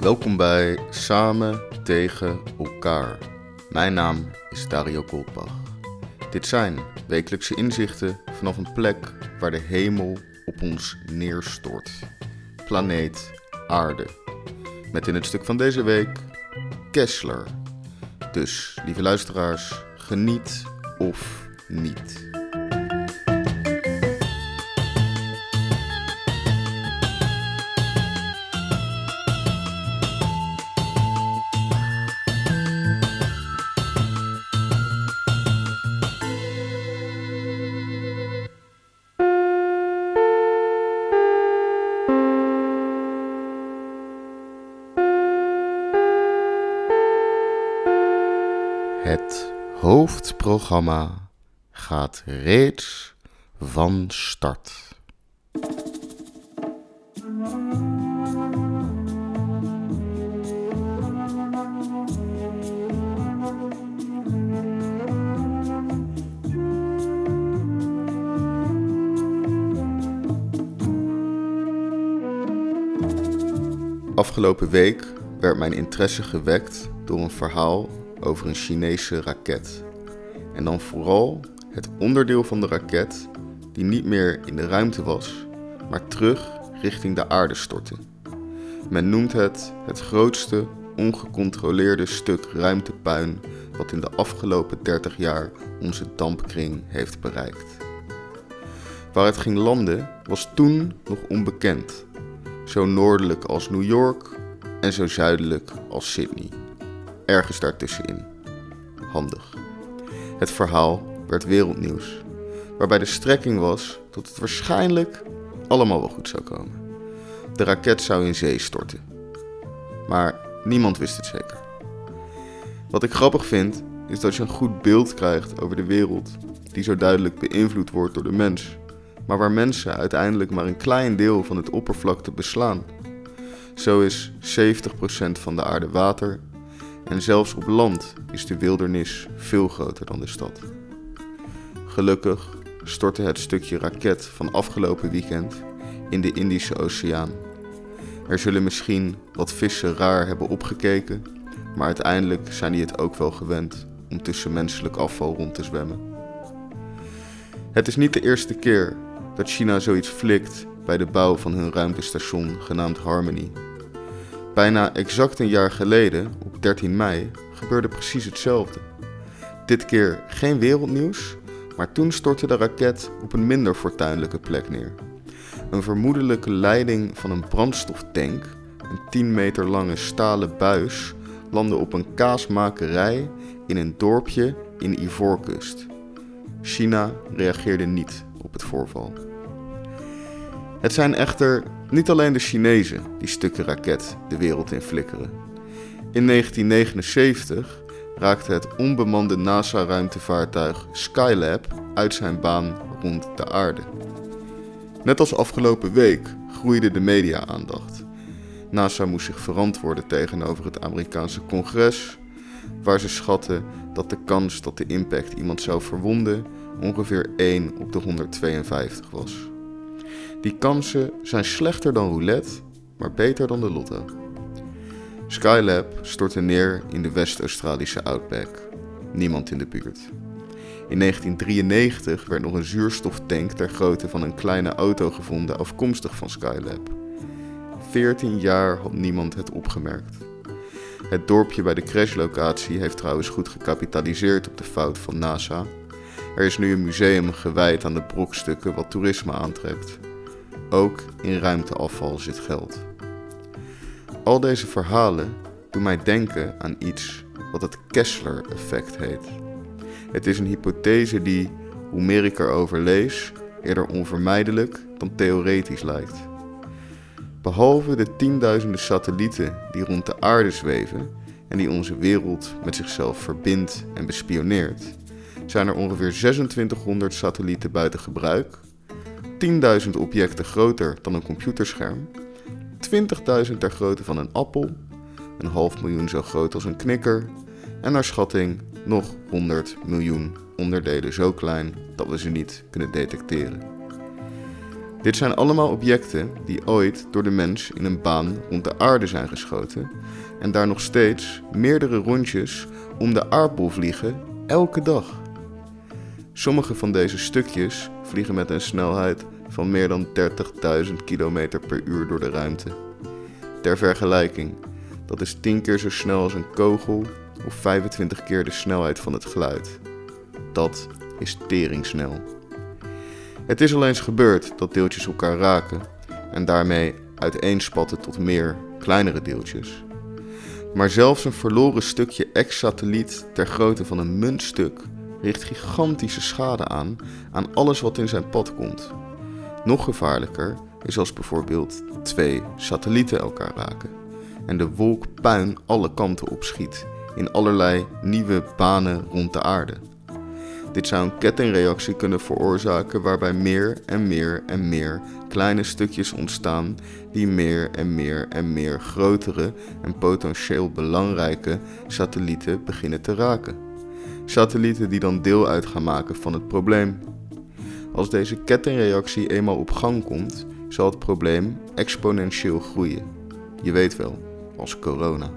Welkom bij Samen tegen elkaar. Mijn naam is Dario Goldbach. Dit zijn wekelijkse inzichten vanaf een plek waar de hemel op ons neerstort. Planeet Aarde. Met in het stuk van deze week Kessler. Dus, lieve luisteraars, geniet of niet. Het hoofdprogramma gaat reeds van start. Afgelopen week werd mijn interesse gewekt door een verhaal over een Chinese raket. En dan vooral het onderdeel van de raket die niet meer in de ruimte was, maar terug richting de aarde stortte. Men noemt het het grootste ongecontroleerde stuk ruimtepuin wat in de afgelopen 30 jaar onze dampkring heeft bereikt. Waar het ging landen was toen nog onbekend, zo noordelijk als New York en zo zuidelijk als Sydney ergens daartussenin. Handig. Het verhaal werd wereldnieuws, waarbij de strekking was dat het waarschijnlijk allemaal wel goed zou komen. De raket zou in zee storten. Maar niemand wist het zeker. Wat ik grappig vind, is dat je een goed beeld krijgt over de wereld, die zo duidelijk beïnvloed wordt door de mens, maar waar mensen uiteindelijk maar een klein deel van het oppervlakte beslaan. Zo is 70% van de aarde water en zelfs op land is de wildernis veel groter dan de stad. Gelukkig stortte het stukje raket van afgelopen weekend in de Indische Oceaan. Er zullen misschien wat vissen raar hebben opgekeken, maar uiteindelijk zijn die het ook wel gewend om tussen menselijk afval rond te zwemmen. Het is niet de eerste keer dat China zoiets flikt bij de bouw van hun ruimtestation genaamd Harmony. Bijna exact een jaar geleden, 13 mei, gebeurde precies hetzelfde. Dit keer geen wereldnieuws, maar toen stortte de raket op een minder fortuinlijke plek neer. Een vermoedelijke leiding van een brandstoftank, een 10 meter lange stalen buis, landde op een kaasmakerij in een dorpje in Ivoorkust. China reageerde niet op het voorval. Het zijn echter niet alleen de Chinezen die stukken raket de wereld in flikkeren. In 1979 raakte het onbemande NASA-ruimtevaartuig Skylab uit zijn baan rond de aarde. Net als afgelopen week groeide de media-aandacht. NASA moest zich verantwoorden tegenover het Amerikaanse congres, waar ze schatten dat de kans dat de impact iemand zou verwonden ongeveer 1 op de 152 was. Die kansen zijn slechter dan roulette, maar beter dan de lotto. Skylab stortte neer in de West-Australische Outback. Niemand in de buurt. In 1993 werd nog een zuurstoftank ter grootte van een kleine auto gevonden afkomstig van Skylab. 14 jaar had niemand het opgemerkt. Het dorpje bij de crashlocatie heeft trouwens goed gecapitaliseerd op de fout van NASA. Er is nu een museum gewijd aan de brokstukken wat toerisme aantrekt. Ook in ruimteafval zit geld. Al deze verhalen doen mij denken aan iets wat het Kessler-effect heet. Het is een hypothese die, hoe meer ik erover lees, eerder onvermijdelijk dan theoretisch lijkt. Behalve de tienduizenden satellieten die rond de aarde zweven en die onze wereld met zichzelf verbindt en bespioneert, zijn er ongeveer 2600 satellieten buiten gebruik 10.000 objecten groter dan een computerscherm, 20.000 ter grootte van een appel, een half miljoen zo groot als een knikker en naar schatting nog 100 miljoen onderdelen zo klein dat we ze niet kunnen detecteren. Dit zijn allemaal objecten die ooit door de mens in een baan rond de aarde zijn geschoten en daar nog steeds meerdere rondjes om de aardbol vliegen elke dag. Sommige van deze stukjes vliegen met een snelheid van meer dan 30.000 km per uur door de ruimte. Ter vergelijking, dat is 10 keer zo snel als een kogel of 25 keer de snelheid van het geluid. Dat is teringsnel. Het is al eens gebeurd dat deeltjes elkaar raken en daarmee uiteenspatten tot meer kleinere deeltjes. Maar zelfs een verloren stukje ex-satelliet ter grootte van een muntstuk richt gigantische schade aan aan alles wat in zijn pad komt. Nog gevaarlijker is als bijvoorbeeld twee satellieten elkaar raken en de wolk puin alle kanten opschiet in allerlei nieuwe banen rond de aarde. Dit zou een kettingreactie kunnen veroorzaken waarbij meer en meer en meer kleine stukjes ontstaan die meer en meer en meer grotere en potentieel belangrijke satellieten beginnen te raken. Satellieten die dan deel uit gaan maken van het probleem. Als deze kettingreactie eenmaal op gang komt, zal het probleem exponentieel groeien. Je weet wel, als corona.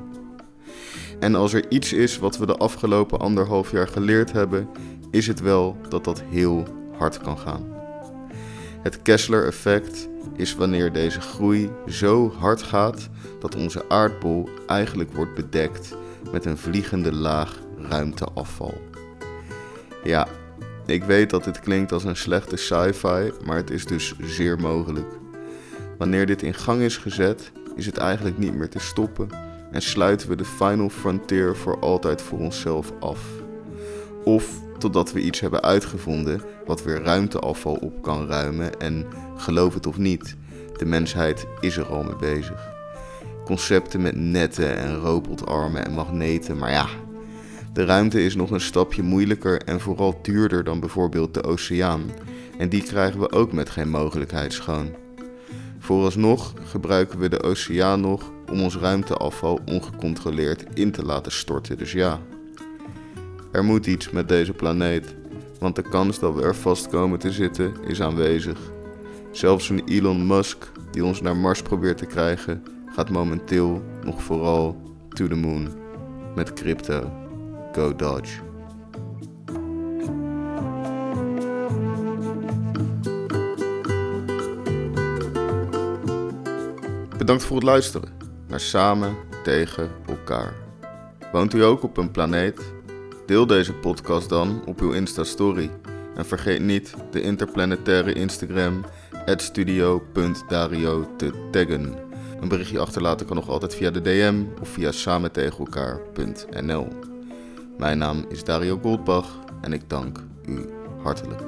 En als er iets is wat we de afgelopen anderhalf jaar geleerd hebben, is het wel dat dat heel hard kan gaan. Het Kessler-effect is wanneer deze groei zo hard gaat dat onze aardbol eigenlijk wordt bedekt met een vliegende laag ruimteafval. Ja, ik weet dat dit klinkt als een slechte sci-fi, maar het is dus zeer mogelijk. Wanneer dit in gang is gezet, is het eigenlijk niet meer te stoppen en sluiten we de Final Frontier voor altijd voor onszelf af. Of totdat we iets hebben uitgevonden wat weer ruimteafval op kan ruimen en geloof het of niet, de mensheid is er al mee bezig. Concepten met netten en robotarmen en magneten, maar ja, de ruimte is nog een stapje moeilijker en vooral duurder dan bijvoorbeeld de oceaan. En die krijgen we ook met geen mogelijkheid schoon. Vooralsnog gebruiken we de oceaan nog om ons ruimteafval ongecontroleerd in te laten storten, dus ja. Er moet iets met deze planeet, want de kans dat we er vast komen te zitten is aanwezig. Zelfs een Elon Musk die ons naar Mars probeert te krijgen, gaat momenteel nog vooral to the moon met crypto. Go Dodge. Bedankt voor het luisteren naar Samen tegen elkaar. Woont u ook op een planeet? Deel deze podcast dan op uw Insta-story. En vergeet niet de interplanetaire Instagram studio.dario te taggen. Een berichtje achterlaten kan nog altijd via de DM of via samentegenelkaar.nl. Mijn naam is Dario Goldbach en ik dank u hartelijk.